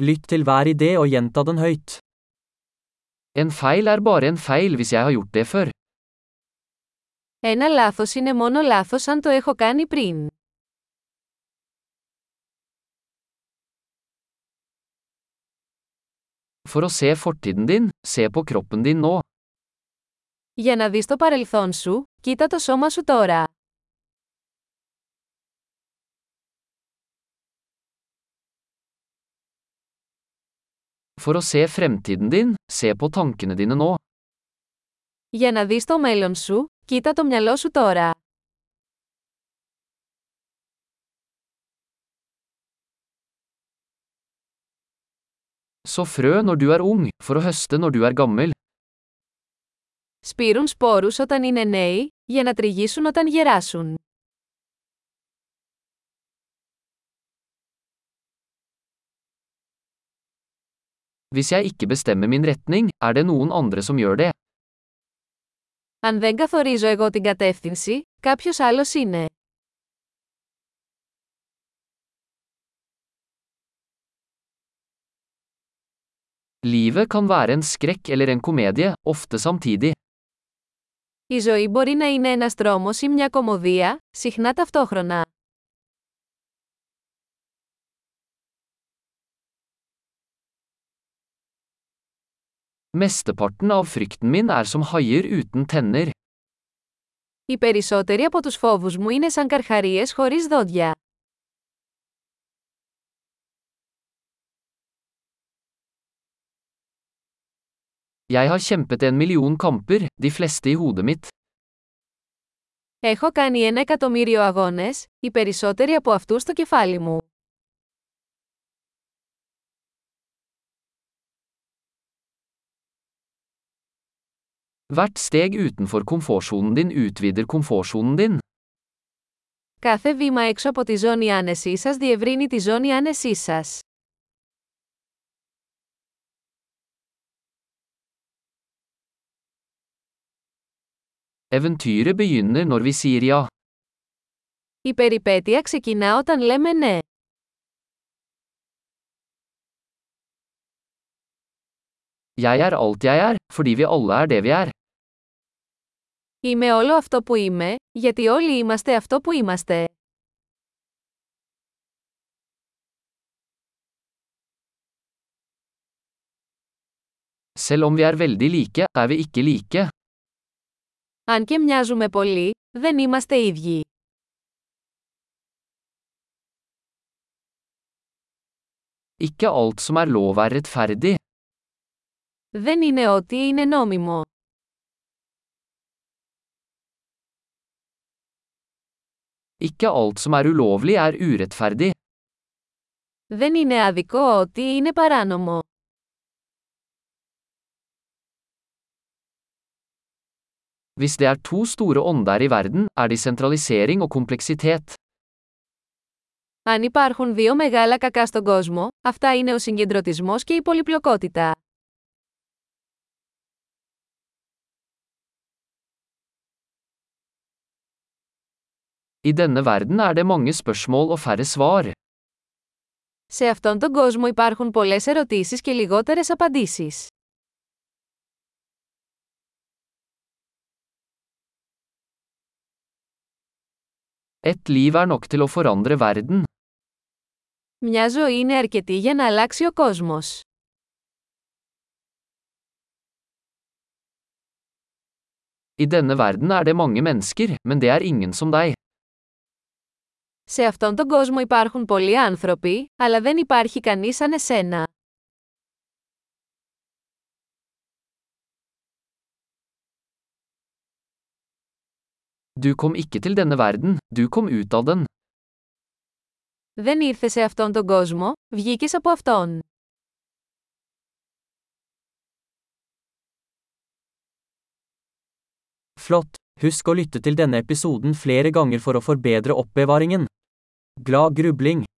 Lytt til hver idé og gjenta den høyt. En feil er bare en feil hvis jeg har gjort det før. Ένα λάθος είναι μόνο λάθος αν το έχω κάνει πριν. For å se fortiden din, se på kroppen din nå. Για να δεις το παρελθόν σου, κοίτα το σώμα σου τώρα. For å se fremtiden din, se på tankene dine nå. Για να δεις το μέλλον σου, κοίτα το μυαλό σου τώρα. Så frø når du er ung, for å høste når du er gammel. Σπείρουν σπόρους όταν είναι νέοι, για να τριγύσουν όταν γεράσουν. Hvis jeg ikke bestemmer min retning, er det noen andre som gjør det. Αν δεν καθορίζω εγώ την κατεύθυνση, κάποιος άλλος είναι. Livet kan være en skrekk eller en komedie, ofte samtidig. Η ζωή μπορεί να είναι ένας τρόμος ή μια κομμωδία, συχνά ταυτόχρονα. Mesteparten av frykten min er som haier uten tenner. Οι περισσότεροι από τους φόβους μου είναι σαν καρχαρίες χωρίς δόντια. Jeg har kjempet en million kamper, de fleste i hodet mitt. Έχω κάνει ένα εκατομμύριο αγώνες, οι περισσότεροι από αυτούς στο κεφάλι μου. Hvert steg utenfor komfortsonen din utvider komfortsonen din. Κάθε βήμα έξω από τη ζώνη άνεσής σας διευρύνει τη ζώνη άνεσής σας. Eventyret begynner når vi sier ja. Η περιπέτεια ξεκινά όταν λέμε ναι. Jeg er alt jeg er, fordi vi alle er det vi er. Είμαι όλο αυτό που είμαι, γιατί όλοι είμαστε αυτό που είμαστε. Selv om vi er veldig like, er vi ikke like. Αν και μοιάζουμε πολύ, δεν είμαστε ίδιοι. Ikke alt som er lov er rettferdig. Δεν είναι ό,τι είναι νόμιμο. Ikke alt som er ulovlig er urettferdig. Δεν είναι άδικο ό,τι είναι παράνομο. Hvis det er to store ånder i verden, er de sentralisering og kompleksitet. Αν υπάρχουν δύο μεγάλα κακά στον κόσμο, αυτά είναι ο συγκεντρωτισμός και η πολυπλοκότητα. I denne verden er det mange spørsmål og færre svar. Σε αυτόν τον κόσμο υπάρχουν πολλές ερωτήσεις και λιγότερες απαντήσεις. Et liv er nok til å forandre verden. Μια ζωή είναι αρκετή για να αλλάξει ο κόσμος. I denne verden er det mange mennesker, men det er ingen som deg. Σε αυτόν τον κόσμο υπάρχουν πολλοί άνθρωποι, αλλά δεν υπάρχει κανείς σαν εσένα. Du kom ikke til denne verden, du kom ut av den. Δεν ήρθε σε αυτόν τον κόσμο, βγήκες από αυτόν. Flott! Husk å lytte til denne episoden flere ganger for å forbedre oppbevaringen. Glad grubling!